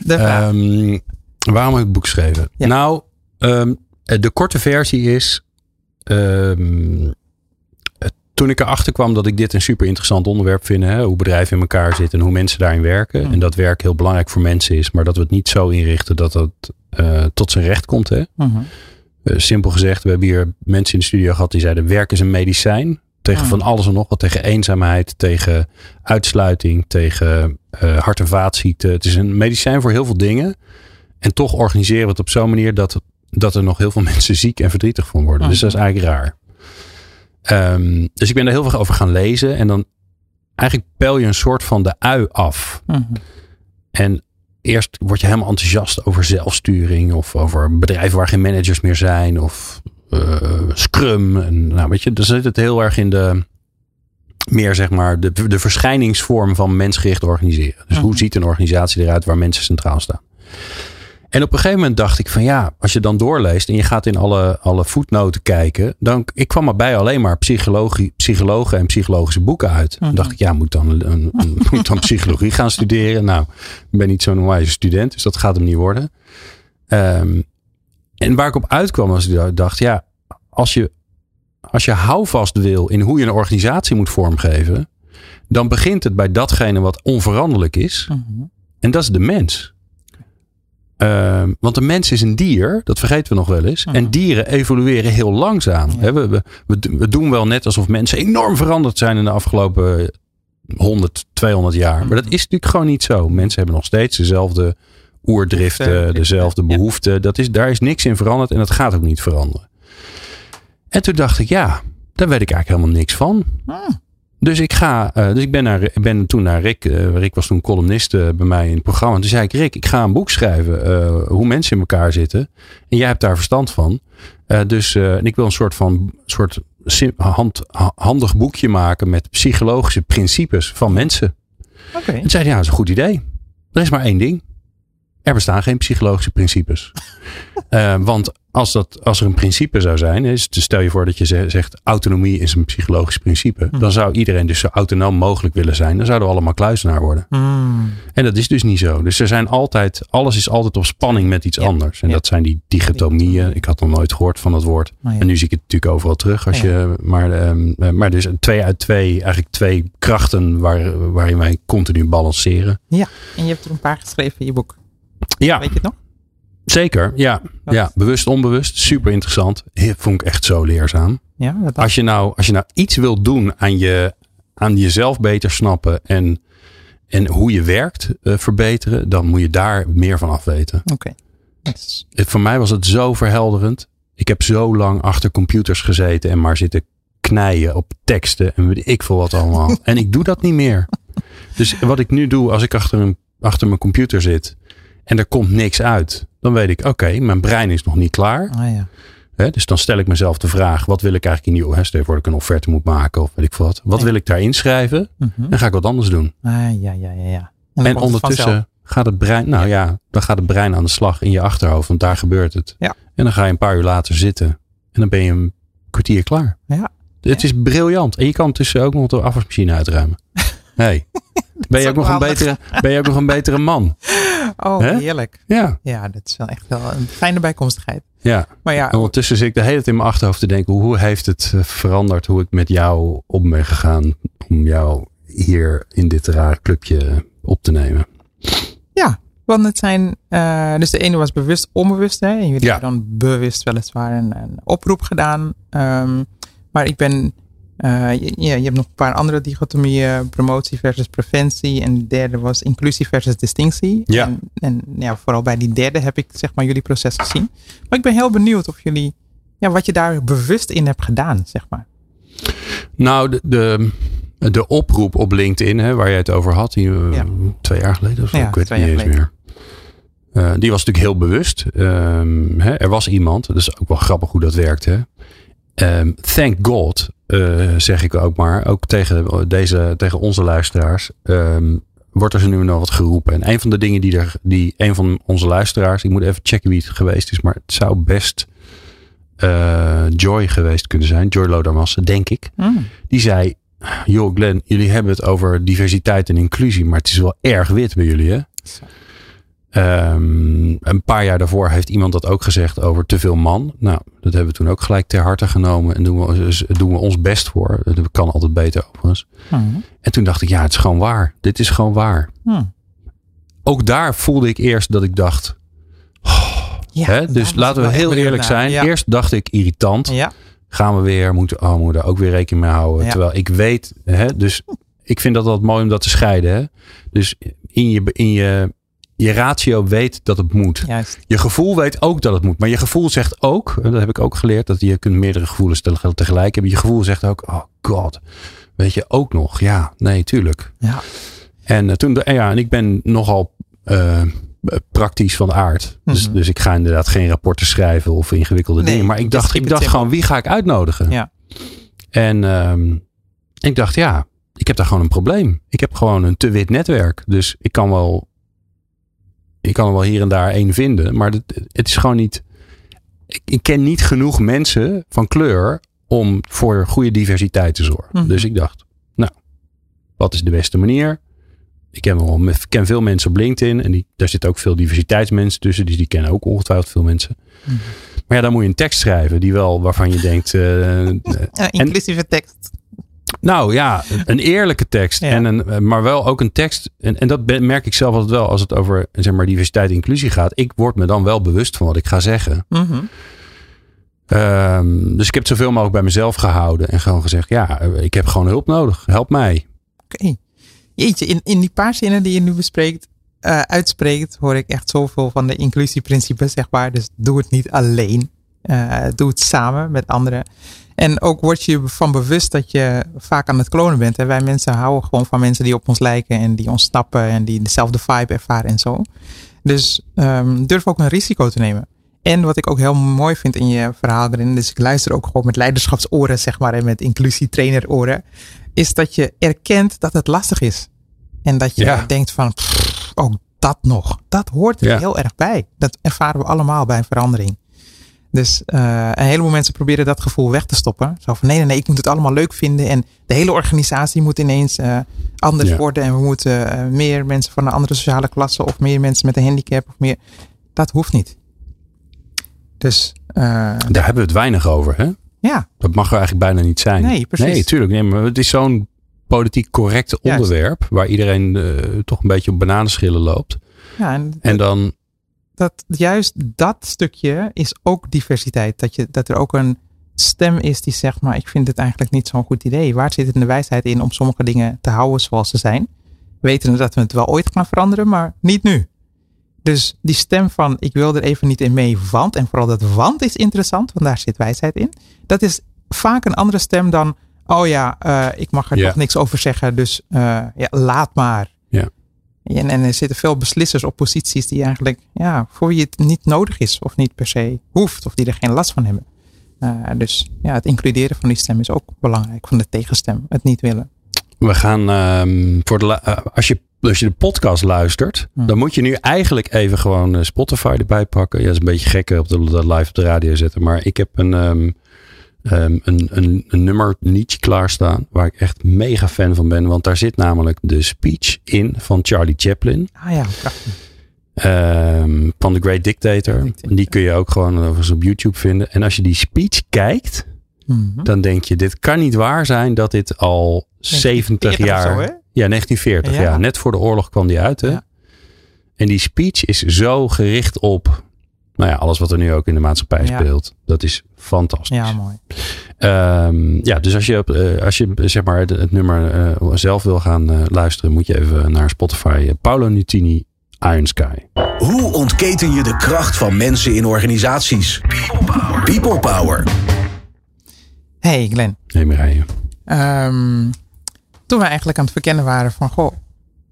de vraag. Ehm, waarom heb ik het boek geschreven? Ja. Nou, ehm, de korte versie is. ehm, eh, toen ik erachter kwam dat ik dit een super interessant onderwerp vind. Hè, hoe bedrijven in elkaar zitten en hoe mensen daarin werken. En dat werk heel belangrijk voor mensen is. Maar dat we het niet zo inrichten dat dat eh, tot zijn recht komt. Hè. Mhm. Eh, simpel gezegd, we hebben hier mensen in de studio gehad die zeiden: werk is een medicijn. Tegen Mm. van alles en nog wat. Tegen eenzaamheid, tegen uitsluiting, tegen eh, hart- en vaatziekten. Het is een medicijn voor heel veel dingen. En toch organiseren we het op zo'n manier dat, dat er nog heel veel mensen ziek en verdrietig van worden. Dus dat is eigenlijk raar. Ehm, dus ik ben daar heel veel over gaan lezen. En dan eigenlijk peil je een soort van de ui af. Mhm. En eerst word je helemaal enthousiast over zelfsturing of over bedrijven waar geen managers meer zijn of eh, Scrum. En, nou, weet je, dan zit het heel erg in de meer zeg maar de, de verschijningsvorm van mensgericht organiseren. Dus hoe Mhm. ziet een organisatie eruit waar mensen centraal staan? En op een gegeven moment dacht ik van ja, als je dan doorleest en je gaat in alle, alle voetnoten kijken, dan ik kwam erbij alleen maar psychologie, psychologen en psychologische boeken uit. Mhm. Dan dacht ik, ja, moet dan, een, moet dan psychologie gaan studeren? Nou, ik ben niet zo'n wijze student, dus dat gaat hem niet worden. Ehm, en waar ik op uitkwam was, ik dacht, ja, als je, als je houvast wil in hoe je een organisatie moet vormgeven, dan begint het bij datgene wat onveranderlijk is. Mhm. En dat is de mens. Ehm, want de mens is een dier, dat vergeten we nog wel eens. En dieren evolueren heel langzaam. Ja. We, we, we, doen wel net alsof mensen enorm veranderd zijn in de afgelopen 100, 200 jaar. Maar dat Mhm. is natuurlijk gewoon niet zo. Mensen hebben nog steeds dezelfde oerdriften, Behoeften, dezelfde ja. behoeften. Dat is, daar is niks in veranderd en dat gaat ook niet veranderen. En toen dacht ik, ja, daar weet ik eigenlijk helemaal niks van. Ah, Dus ik ga, eh, dus ik ben, naar, ben toen naar Rick. eh, Rick was toen columnist eh, bij mij in het programma. En toen zei ik, Rick, ik ga een boek schrijven hoe mensen in elkaar zitten. En jij hebt daar verstand van. Dus en ik wil een soort van soort hand, handig boekje maken met psychologische principes van mensen. Oké. En toen zei hij, ja, dat is een goed idee. Er is maar één ding. Er bestaan geen psychologische principes. Eh, want als, dat, als er een principe zou zijn, is, dus stel je voor dat je ze- zegt autonomie is een psychologisch principe, Mhm. dan zou iedereen dus zo autonoom mogelijk willen zijn. Dan zouden we allemaal kluizenaar worden. Mm. En dat is dus niet zo. Dus er zijn altijd, alles is altijd op spanning met iets Ja. anders. En Ja. dat zijn die dichotomieën. Ik had nog nooit gehoord van dat woord. Ja. En nu zie ik het natuurlijk overal terug. Als Ja. je, maar, ehm, eh, maar dus twee uit twee, eigenlijk twee krachten waar, waarin wij continu balanceren. En je hebt er een paar geschreven in je boek. Ja, Weet je het nog? zeker. Ja, ja bewust, onbewust. Super interessant. Vond ik echt zo leerzaam. Ja, dat Als je nou, als je nou iets wil doen aan, je, aan jezelf beter snappen en, en hoe je werkt eh, verbeteren, dan moet je daar meer van afweten. Oké. Is- Het- Voor mij was het zo verhelderend. Ik heb zo lang achter computers gezeten en maar zitten knijen op teksten en weet ik veel wat allemaal. en ik doe dat niet meer. Dus wat ik nu doe als ik achter, een, achter mijn computer zit en er komt niks uit, dan weet ik, oké, mijn brein is nog niet klaar. Ah ja. Dus dan stel ik mezelf de vraag, wat wil ik eigenlijk in die, hè, stel ik een offerte moet maken of weet ik wat. Wat wil ik daar inschrijven? Mhm. En ga ik wat anders doen. Ah ja, ja, ja, ja. En ondertussen gaat het brein, nou ja, dan gaat het brein aan de slag in je achterhoofd, want daar gebeurt het. Ja. En dan ga je een paar uur later zitten en dan ben je een kwartier klaar. Ja. Het is briljant. En je kan tussen ook nog de afwasmachine uitruimen. Hey. Ben, je ook nog een betere, ben je ook nog een betere man? Oh, heerlijk. Ja. Ja, dat is wel echt wel een fijne bijkomstigheid. ja. Maar ja, En ondertussen zit ik de hele tijd in mijn achterhoofd te denken, hoe heeft het eh, veranderd hoe ik met jou om ben gegaan om jou hier in dit rare clubje op te nemen? want het zijn, eh, dus de ene was bewust onbewust, hè? En jullie Ja. hebben dan bewust weliswaar een, een oproep gedaan. Ehm, maar ik ben, eh, je, ja, je hebt nog een paar andere dichotomieën, promotie versus preventie. En de derde was inclusie versus distinctie. Ja. En, en ja, vooral bij die derde heb ik zeg maar jullie proces gezien. Maar ik ben heel benieuwd of jullie, ja, wat je daar bewust in hebt gedaan, zeg maar. Nou, de, de, de oproep op LinkedIn, hè, waar jij het over had, die, eh, Ja. twee jaar geleden of zo, Ja, ik weet het twee niet jaar eens meer. Eh, die was natuurlijk heel bewust. Ehm, hè, er was iemand, dat is ook wel grappig hoe dat werkt. Hè? Ehm, thank God, eh, zeg ik ook maar, ook tegen, deze, tegen onze luisteraars, ehm, wordt er nu dan wat geroepen. En een van de dingen die, er, die een van onze luisteraars, ik moet even checken wie het geweest is, maar het zou best eh, Joy geweest kunnen zijn. Joy Lodermassen, denk ik. Hmm. Die zei, joh Glenn, jullie hebben het over diversiteit en inclusie. Maar het is wel erg wit bij jullie hè. Ehm, een paar jaar daarvoor heeft iemand dat ook gezegd over te veel man. Nou, dat hebben we toen ook gelijk ter harte genomen. En doen we, doen we ons best voor. Dat kan altijd beter overigens. Hmm. En toen dacht ik, ja, het is gewoon waar. Dit is gewoon waar. Hmm. Ook daar voelde ik eerst dat ik dacht. Ja, hè, dus laten we heel eerlijk zijn. Ja. Eerst dacht ik irritant. Ja. Gaan we weer, moeten, oh, daar ook weer rekening mee houden. Terwijl ik weet, hè, dus ik vind dat dat mooi om dat te scheiden. Hè? Dus in je, in je, je ratio weet dat het moet. Juist. Je gevoel weet ook dat het moet. Maar je gevoel zegt ook, en dat heb ik ook geleerd, dat je kunt meerdere gevoelens tegelijk hebben. Je gevoel zegt ook, oh god, weet je ook nog? Ja, nee, tuurlijk. Ja. En eh, toen, en ja, en ik ben nogal eh, praktisch van aard. Dus, Mhm. dus ik ga inderdaad geen rapporten schrijven of ingewikkelde Nee, dingen. Maar ik dacht, ik dacht gewoon, wie ga ik uitnodigen? Ja. En ehm, ik dacht, ja, ik heb daar gewoon een probleem. Ik heb gewoon een te wit netwerk. Dus ik kan wel, ik kan er wel hier en daar één vinden. Maar het, het is gewoon niet, ik, ik ken niet genoeg mensen van kleur om voor goede diversiteit te zorgen. Mhm. Dus ik dacht, nou, wat is de beste manier? Ik ken, wel, ik ken veel mensen op LinkedIn en die, daar zitten ook veel diversiteitsmensen tussen. Dus die kennen ook ongetwijfeld veel mensen. Mhm. Maar ja, dan moet je een tekst schrijven die wel waarvan je denkt. Eh, inclusieve tekst. Nou ja, een eerlijke tekst. Ja. En een, maar wel ook een tekst. En, en dat merk ik zelf altijd wel als het over zeg maar, diversiteit en inclusie gaat. Ik word me dan wel bewust van wat ik ga zeggen. Mhm. Ehm, dus ik heb zoveel mogelijk bij mezelf gehouden. En gewoon gezegd, ja, ik heb gewoon hulp nodig. Help mij. Oké. Jeetje, in, in die paar zinnen die je nu bespreekt, eh, uitspreekt, hoor ik echt zoveel van de inclusieprincipes, zeg maar. Dus doe het niet alleen. Eh, doe het samen met anderen. En ook word je van bewust dat je vaak aan het klonen bent. Hè? Wij mensen houden gewoon van mensen die op ons lijken en die ons snappen en die dezelfde vibe ervaren en zo. Dus ehm, durf ook een risico te nemen. En wat ik ook heel mooi vind in je verhaal erin, dus ik luister ook gewoon met leiderschapsoren, zeg maar, en met inclusietraineroren, is dat je erkent dat het lastig is. En dat je Ja. denkt van, pff, ook dat nog. Dat hoort er Ja. heel erg bij. Dat ervaren we allemaal bij een verandering. Dus eh, een heleboel mensen proberen dat gevoel weg te stoppen. Zo van nee, nee, nee, ik moet het allemaal leuk vinden. En de hele organisatie moet ineens eh, anders Ja. worden. En we moeten eh, meer mensen van een andere sociale klasse. Of meer mensen met een handicap. Of meer. Dat hoeft niet. Dus Daar hebben we het weinig over. Hè? ja, Dat mag er eigenlijk bijna niet zijn. Nee, precies. Nee, tuurlijk. Nee, maar het is zo'n politiek correcte Juist. onderwerp. Waar iedereen toch een beetje op bananenschillen loopt. ja en, En dan, dat, juist dat stukje is ook diversiteit. Dat, je, dat er ook een stem is die zegt, maar ik vind het eigenlijk niet zo'n goed idee. Waar zit het in de wijsheid in om sommige dingen te houden zoals ze zijn? Weten dat we het wel ooit gaan veranderen, maar niet nu. Dus die stem van ik wil er even niet in mee, want, en vooral dat want is interessant, want daar zit wijsheid in. Dat is vaak een andere stem dan, oh ja, eh, ik mag er Ja. toch niks over zeggen, dus eh, ja, laat maar. En, en er zitten veel beslissers op posities die eigenlijk, ja, voor wie het niet nodig is of niet per se hoeft of die er geen last van hebben. Eh, dus ja, het includeren van die stem is ook belangrijk, van de tegenstem, het niet willen. we gaan ehm, voor de, eh, als, je, als je de podcast luistert, Hm. dan moet je nu eigenlijk even gewoon eh, Spotify erbij pakken. Ja, dat is een beetje gek hè, op de, live op de radio zetten. Maar ik heb een, ehm, ehm, een, een, een nummer Nietzsche klaarstaan. Waar ik echt mega fan van ben. Want daar zit namelijk de speech in van Charlie Chaplin. Ah ja, prachtig. ehm, van The Great Dictator. Dictator. Die kun je ook gewoon overigens op YouTube vinden. En als je die speech kijkt, Mhm. dan denk je, dit kan niet waar zijn dat dit al 70 1940 jaar. zo, ja, 1940. Ja. Ja. net voor de oorlog kwam die uit. Hè? Ja. En die speech is zo gericht op nou ja, alles wat er nu ook in de maatschappij Ja. speelt. Dat is fantastisch. Ja, mooi. Ehm, ja, dus als je, op, eh, als je zeg maar het, het nummer eh, zelf wil gaan eh, luisteren, moet je even naar Spotify. Paolo Nutini, Iron Sky. Hoe ontketen je de kracht van mensen in organisaties? People Power. Hey Glenn, maar rijden. Ehm, toen we eigenlijk aan het verkennen waren van, goh,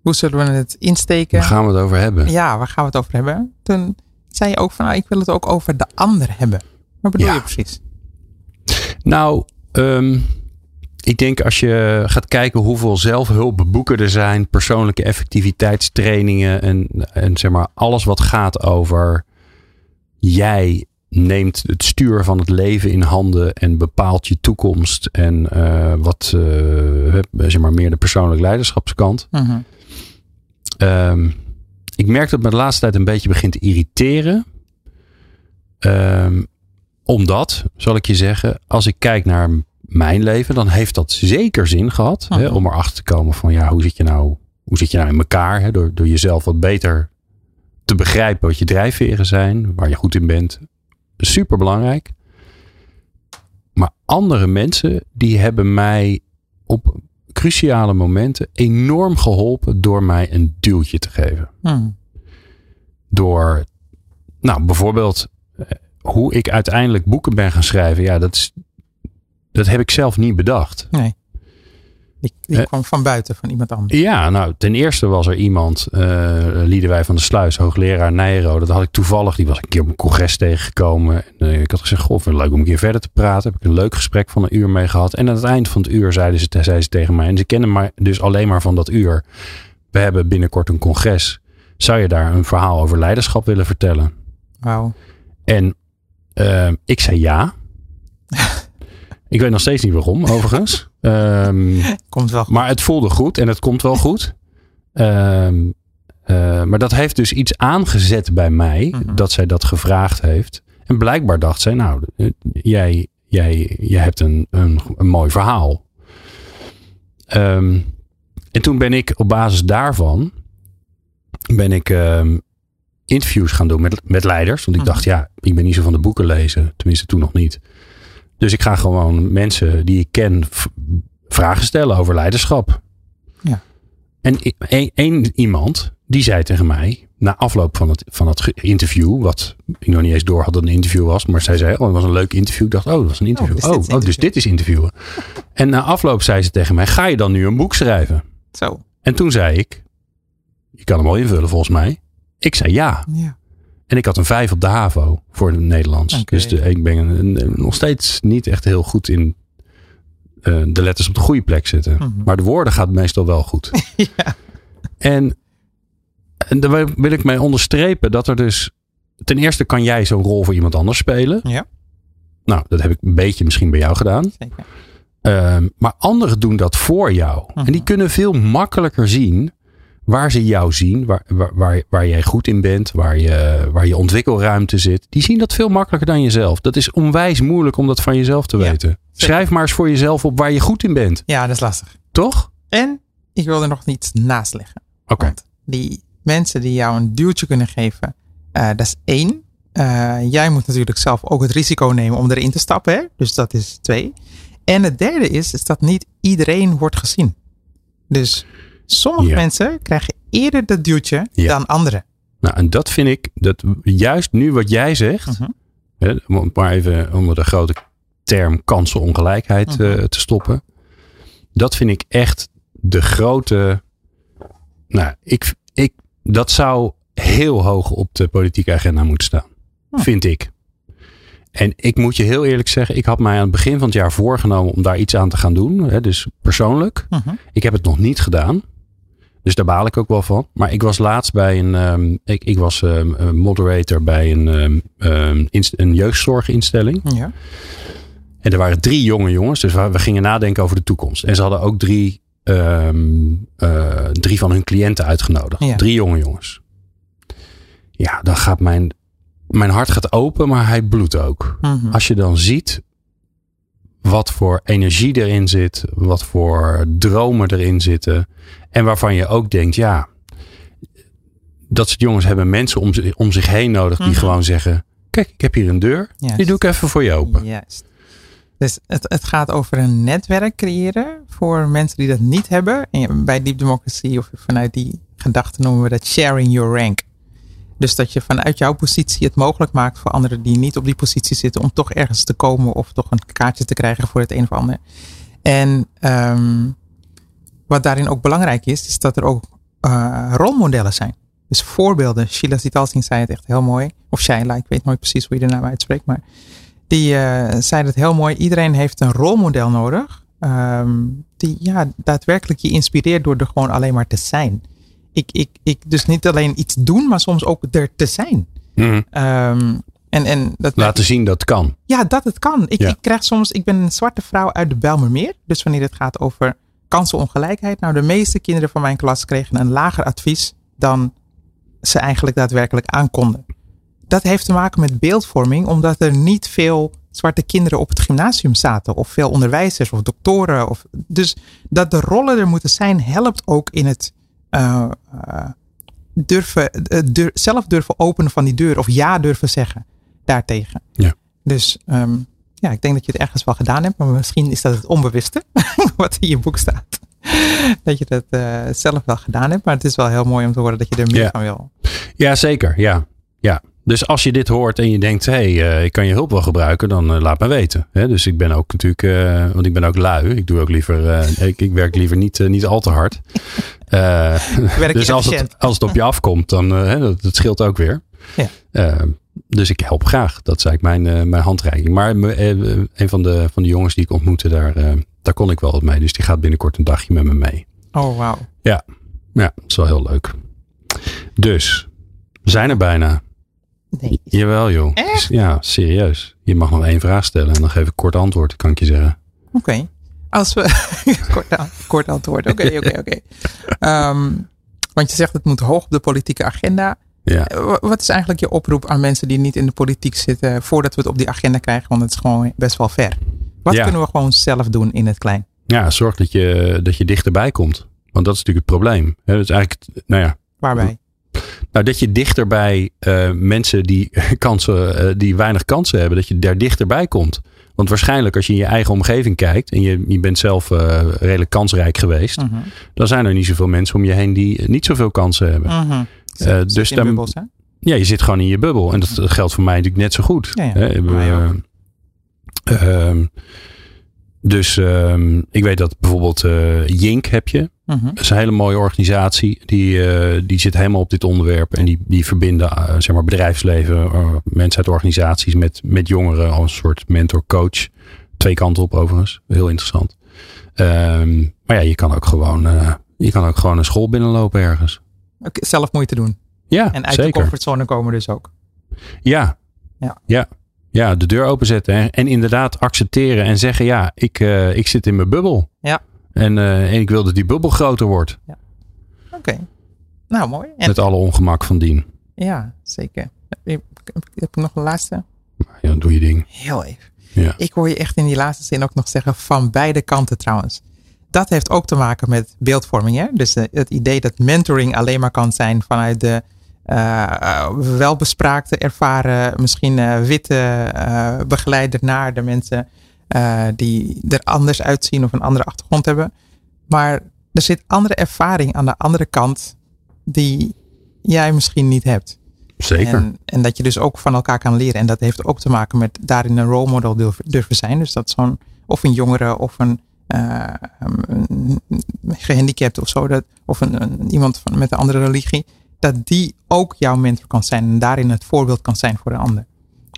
hoe zullen we het insteken? Waar gaan we het over hebben? Ja, waar gaan we het over hebben? Toen zei je ook van, nou, ik wil het ook over de ander hebben. Wat bedoel Ja. je precies? Nou, ehm, ik denk als je gaat kijken hoeveel zelfhulpboeken er zijn, persoonlijke effectiviteitstrainingen en, en zeg maar alles wat gaat over jij neemt het stuur van het leven in handen en bepaalt je toekomst en uh, wat uh, zeg maar meer de persoonlijk leiderschapskant. Mhm. Um, ik merk dat me de laatste tijd een beetje begint te irriteren. Um, omdat, zal ik je zeggen, als ik kijk naar mijn leven, dan heeft dat zeker zin gehad. Hè, om erachter te komen van ja, hoe zit je nou, hoe zit je nou in elkaar? Hè, door, door jezelf wat beter te begrijpen wat je drijfveren zijn, waar je goed in bent. Super belangrijk. Maar andere mensen die hebben mij op cruciale momenten enorm geholpen door mij een duwtje te geven. Mhm. Door, nou bijvoorbeeld, eh, hoe ik uiteindelijk boeken ben gaan schrijven. Ja, dat, is, dat heb ik zelf niet bedacht. Nee. Die, die Eh. kwam van buiten, van iemand anders. Ja, nou, ten eerste was er iemand, eh Liedewij van de Sluis, hoogleraar Nijro. Dat had ik toevallig, die was een keer op een congres tegengekomen. En, eh, ik had gezegd, goh, vind het leuk om een keer verder te praten. Heb ik een leuk gesprek van een uur mee gehad. En aan het eind van het uur zeiden ze, tegen mij, en ze kennen mij dus alleen maar van dat uur. We hebben binnenkort een congres. Zou je daar een verhaal over leiderschap willen vertellen? Wauw. En ik zei ja. ik weet nog steeds niet waarom, overigens. Ehm Komt wel goed. maar het voelde goed en het komt wel goed. Ehm, eh, maar dat heeft dus iets aangezet bij mij, Mhm. dat zij dat gevraagd heeft. En blijkbaar dacht zij, nou, eh, jij, jij, jij hebt een, een, een mooi verhaal. Ehm, en toen ben ik op basis daarvan, ben ik interviews gaan doen met, met leiders. Want ik Mhm. dacht, ja, ik ben niet zo van de boeken lezen. Tenminste, toen nog niet. Dus ik ga gewoon mensen die ik ken vragen stellen over leiderschap. Ja. En één iemand die zei tegen mij, na afloop van het, van het interview, wat ik nog niet eens door had dat het een interview was, maar zij zei, oh, het was een leuk interview. Ik dacht, oh, dat was een interview. dus Oh, dit oh, dus dit is interviewen. en na afloop zei ze tegen mij, ga je dan nu een boek schrijven? Zo. En toen zei ik, je kan hem wel invullen volgens mij. Ik zei ja. Ja. En ik had een vijf op de HAVO voor het Nederlands. Dus de, ik ben een- een- nog steeds niet echt heel goed in eh, de letters op de goede plek zetten. Mhm. Maar de woorden gaat meestal wel goed. ja. En, en daar wil ik mee onderstrepen dat er dus... Ten eerste kan jij zo'n rol voor iemand anders spelen. Ja. Nou, dat heb ik een beetje misschien bij jou gedaan. Zeker. Ehm, maar anderen doen dat voor jou. Mhm. En die kunnen veel makkelijker zien waar ze jou zien, waar, waar, waar, waar jij goed in bent, waar je, waar je ontwikkelruimte zit. Die zien dat veel makkelijker dan jezelf. Dat is onwijs moeilijk om dat van jezelf te Ja, weten. Schrijf maar eens voor jezelf op waar je goed in bent. Ja, dat is lastig. Toch? En ik wil er nog iets naast leggen. Oké. Die mensen die jou een duwtje kunnen geven, eh, dat is één. Eh, jij moet natuurlijk zelf ook het risico nemen om erin te stappen. Hè? Dus dat is twee. En het derde is, is dat niet iedereen wordt gezien. Dus sommige Ja. mensen krijgen eerder dat duwtje Ja. dan anderen. Nou, en dat vind ik, dat juist nu wat jij zegt, Mhm. hè, om maar even onder de grote term kansenongelijkheid Mhm. eh, te stoppen. Dat vind ik echt de grote. Nou, ik, ik, dat zou heel hoog op de politieke agenda moeten staan. Vind ik. En ik moet je heel eerlijk zeggen, ik had mij aan het begin van het jaar voorgenomen om daar iets aan te gaan doen. Hè, dus persoonlijk. Mhm. Ik heb het nog niet gedaan. Dus daar baal ik ook wel van. Maar ik was laatst bij een. ehm, ik, ik was ehm, moderator bij een, ehm, inst- een jeugdzorginstelling. Ja. En er waren drie jonge jongens. Dus we, we gingen nadenken over de toekomst. En ze hadden ook drie, eh, drie van hun cliënten uitgenodigd. Ja. Drie jonge jongens. Ja, dan gaat mijn. Mijn hart gaat open, maar hij bloedt ook. Mhm. Als je dan ziet wat voor energie erin zit, wat voor dromen erin zitten. En waarvan je ook denkt, ja, dat soort jongens hebben mensen om, zich- om zich heen nodig die Mhm. gewoon zeggen: Kijk, ik heb hier een deur, Juist. die doe ik even voor je open. Juist. Dus het, het gaat over een netwerk creëren voor mensen die dat niet hebben. En bij Deep Democracy of vanuit die gedachte noemen we dat sharing your rank. Dus dat je vanuit jouw positie het mogelijk maakt voor anderen die niet op die positie zitten om toch ergens te komen of toch een kaartje te krijgen voor het een of ander. En ehm, wat daarin ook belangrijk is, is dat er ook eh, rolmodellen zijn. Dus voorbeelden. Sheila Zitalsing zei het echt heel mooi. Of Shaila, ik weet nooit precies hoe je de naam uitspreekt. Maar die eh, zei het heel mooi. Iedereen heeft een rolmodel nodig. ehm, die ja, daadwerkelijk je inspireert door er gewoon alleen maar te zijn. Ik, ik, ik dus niet alleen iets doen, maar soms ook er te zijn. Mhm. Ehm, En, en dat Laten zien dat het kan. Ja, dat het kan. Ik, Ja. ik krijg soms, ik ben een zwarte vrouw uit de Bijlmermeer. Dus wanneer het gaat over kansenongelijkheid. Nou, de meeste kinderen van mijn klas kregen een lager advies dan ze eigenlijk daadwerkelijk aankonden. Dat heeft te maken met beeldvorming, omdat er niet veel zwarte kinderen op het gymnasium zaten. Of veel onderwijzers of doktoren. Of, dus dat de rollen er moeten zijn, helpt ook in het eh, durven, eh, zelf durven openen van die deur. Of ja durven zeggen daartegen. Ja. Dus ehm, ja, ik denk dat je het ergens wel gedaan hebt. Maar misschien is dat het onbewuste wat in je boek staat. Dat je dat zelf wel gedaan hebt. Maar het is wel heel mooi om te horen dat je er meer Ja. van wil. Ja, zeker. Ja. ja. Dus als je dit hoort en je denkt, hé, hey, ik kan je hulp wel gebruiken, dan laat me weten. Hè? Dus ik ben ook natuurlijk, want ik ben ook lui. Ik doe ook liever, ik, ik werk liever niet, niet al te hard. Eh, dus als het, als het op je afkomt, dan uh, dat, dat scheelt ook weer. Ja. Uh, dus ik help graag. Dat is eigenlijk mijn, mijn handreiking. Maar een van de, van de jongens die ik ontmoette, daar, daar kon ik wel wat mee. Dus die gaat binnenkort een dagje met me mee. Oh, wauw. Ja. ja, dat is wel heel leuk. Dus, we zijn er bijna. Nee. Jawel joh. Echt? Ja, serieus. Je mag nog één vraag stellen en dan geef ik kort antwoord, kan ik je zeggen. Oké. Okay. Als we. kort, kort antwoord. Oké, oké, oké. Ehm, Want je zegt het moet hoog op de politieke agenda. Ja. Wat is eigenlijk je oproep aan mensen die niet in de politiek zitten voordat we het op die agenda krijgen? Want het is gewoon best wel ver. Wat Ja. kunnen we gewoon zelf doen in het klein? Ja, zorg dat je, dat je dichterbij komt. Want dat is natuurlijk het probleem. Dat is eigenlijk, nou ja, Waarbij? nou, dat je dichterbij uh, mensen die, kansen, uh, die weinig kansen hebben, dat je daar dichterbij komt. Want waarschijnlijk als je in je eigen omgeving kijkt en je, je bent zelf uh, redelijk kansrijk geweest, Mhm. dan zijn er niet zoveel mensen om je heen die niet zoveel kansen hebben. Mhm. Eh, Zit dus in dan- bubbels, hè? Ja, je zit gewoon in je bubbel. En dat geldt voor mij natuurlijk net zo goed. Ja, ja. Hè, dus ik weet dat bijvoorbeeld eh Jink heb je. Mhm. Dat is een hele mooie organisatie. Die, eh, die zit helemaal op dit onderwerp. En die, die verbinden eh, zeg maar bedrijfsleven, eh, mensen uit organisaties met, met jongeren als een soort mentor-coach. Twee kanten op overigens. Heel interessant. Ehm, maar ja, je kan ook gewoon, je kan ook gewoon een school binnenlopen ergens. Zelf moeite doen. Ja, En uit de comfortzone komen dus ook. Ja. Ja. ja. Ja, de deur openzetten. En, en inderdaad accepteren en zeggen: ja, ik, ik zit in mijn bubbel. Ja. En, eh, en ik wil dat die bubbel groter wordt. Oké. Nou, mooi. En, Met alle ongemak van dien. ja, zeker. Heb, heb ik nog een laatste? Ja, doe je ding. Heel even. Ja. Ik hoor je echt in die laatste zin ook nog zeggen van beide kanten trouwens. Dat heeft ook te maken met beeldvorming. Hè? Dus eh, het idee dat mentoring alleen maar kan zijn vanuit de eh, welbespraakte, ervaren, misschien witte begeleider naar de mensen eh, die er anders uitzien of een andere achtergrond hebben. Maar er zit andere ervaring aan de andere kant die jij misschien niet hebt. Zeker. En, en dat je dus ook van elkaar kan leren. En dat heeft ook te maken met daarin een role model durven, zijn. Dus dat zo'n, of een jongere of een, eh, een gehandicapt of zo. Dat, of een, een- iemand van, met een andere religie. Dat die ook jouw mentor kan zijn. En daarin het voorbeeld kan zijn voor een ander.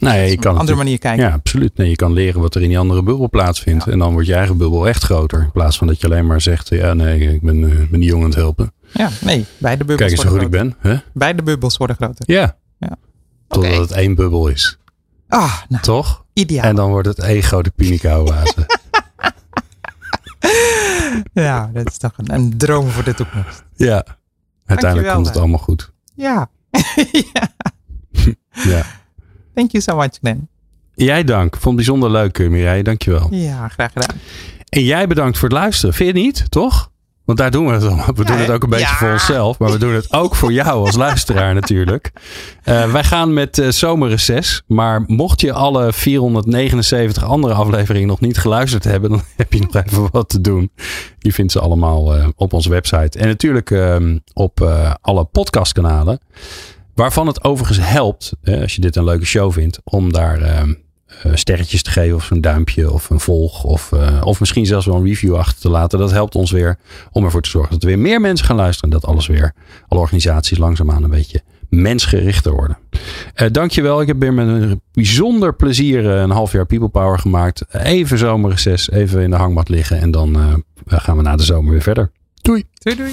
Nee, je op kan een andere manier kijken. Ja, absoluut. Nee, je kan leren wat er in die andere bubbel plaatsvindt. Ja. En dan wordt je eigen bubbel echt groter. In plaats van dat je alleen maar zegt: ja, nee, ik ben, eh, ben die jongen aan het helpen. Ja, nee. Beide bubbels, Kijk eens hoe goed ik ben. Hè? Beide bubbels worden groter. Ja. Ja. Totdat het één bubbel is. Ah, nou, Toch? ideaal. En dan wordt het één grote pinica-oase. Ja, dat is toch een, een droom voor de toekomst. ja. Uiteindelijk Dankjewel, komt het hè. allemaal goed. Ja. ja. Ja. Thank you so much, Glenn. Jij dank. Vond het bijzonder leuk, eh, Mireille. Dankjewel. Ja, graag gedaan. En jij bedankt voor het luisteren. Vind je niet? Toch? Want daar doen we het om. We doen het ook een beetje ja. voor onszelf. Maar we doen het ook voor jou als luisteraar natuurlijk. Eh, wij gaan met eh zomerreces. Maar mocht je alle 479 andere afleveringen nog niet geluisterd hebben. Dan heb je nog even wat te doen. Je vindt ze allemaal op onze website. En natuurlijk ehm, op alle podcastkanalen. Waarvan het overigens helpt, eh, als je dit een leuke show vindt, om daar ehm, eh, sterretjes te geven of een duimpje of een volg of, eh, of misschien zelfs wel een review achter te laten. Dat helpt ons weer om ervoor te zorgen dat er weer meer mensen gaan luisteren en dat alles weer, alle organisaties langzaamaan een beetje mensgerichter worden. Eh dankjewel. Ik heb weer met een bijzonder plezier eh, een half jaar People Power gemaakt. Even zomerreces, even in de hangmat liggen en dan gaan we na de zomer weer verder. Doei! Doei doei.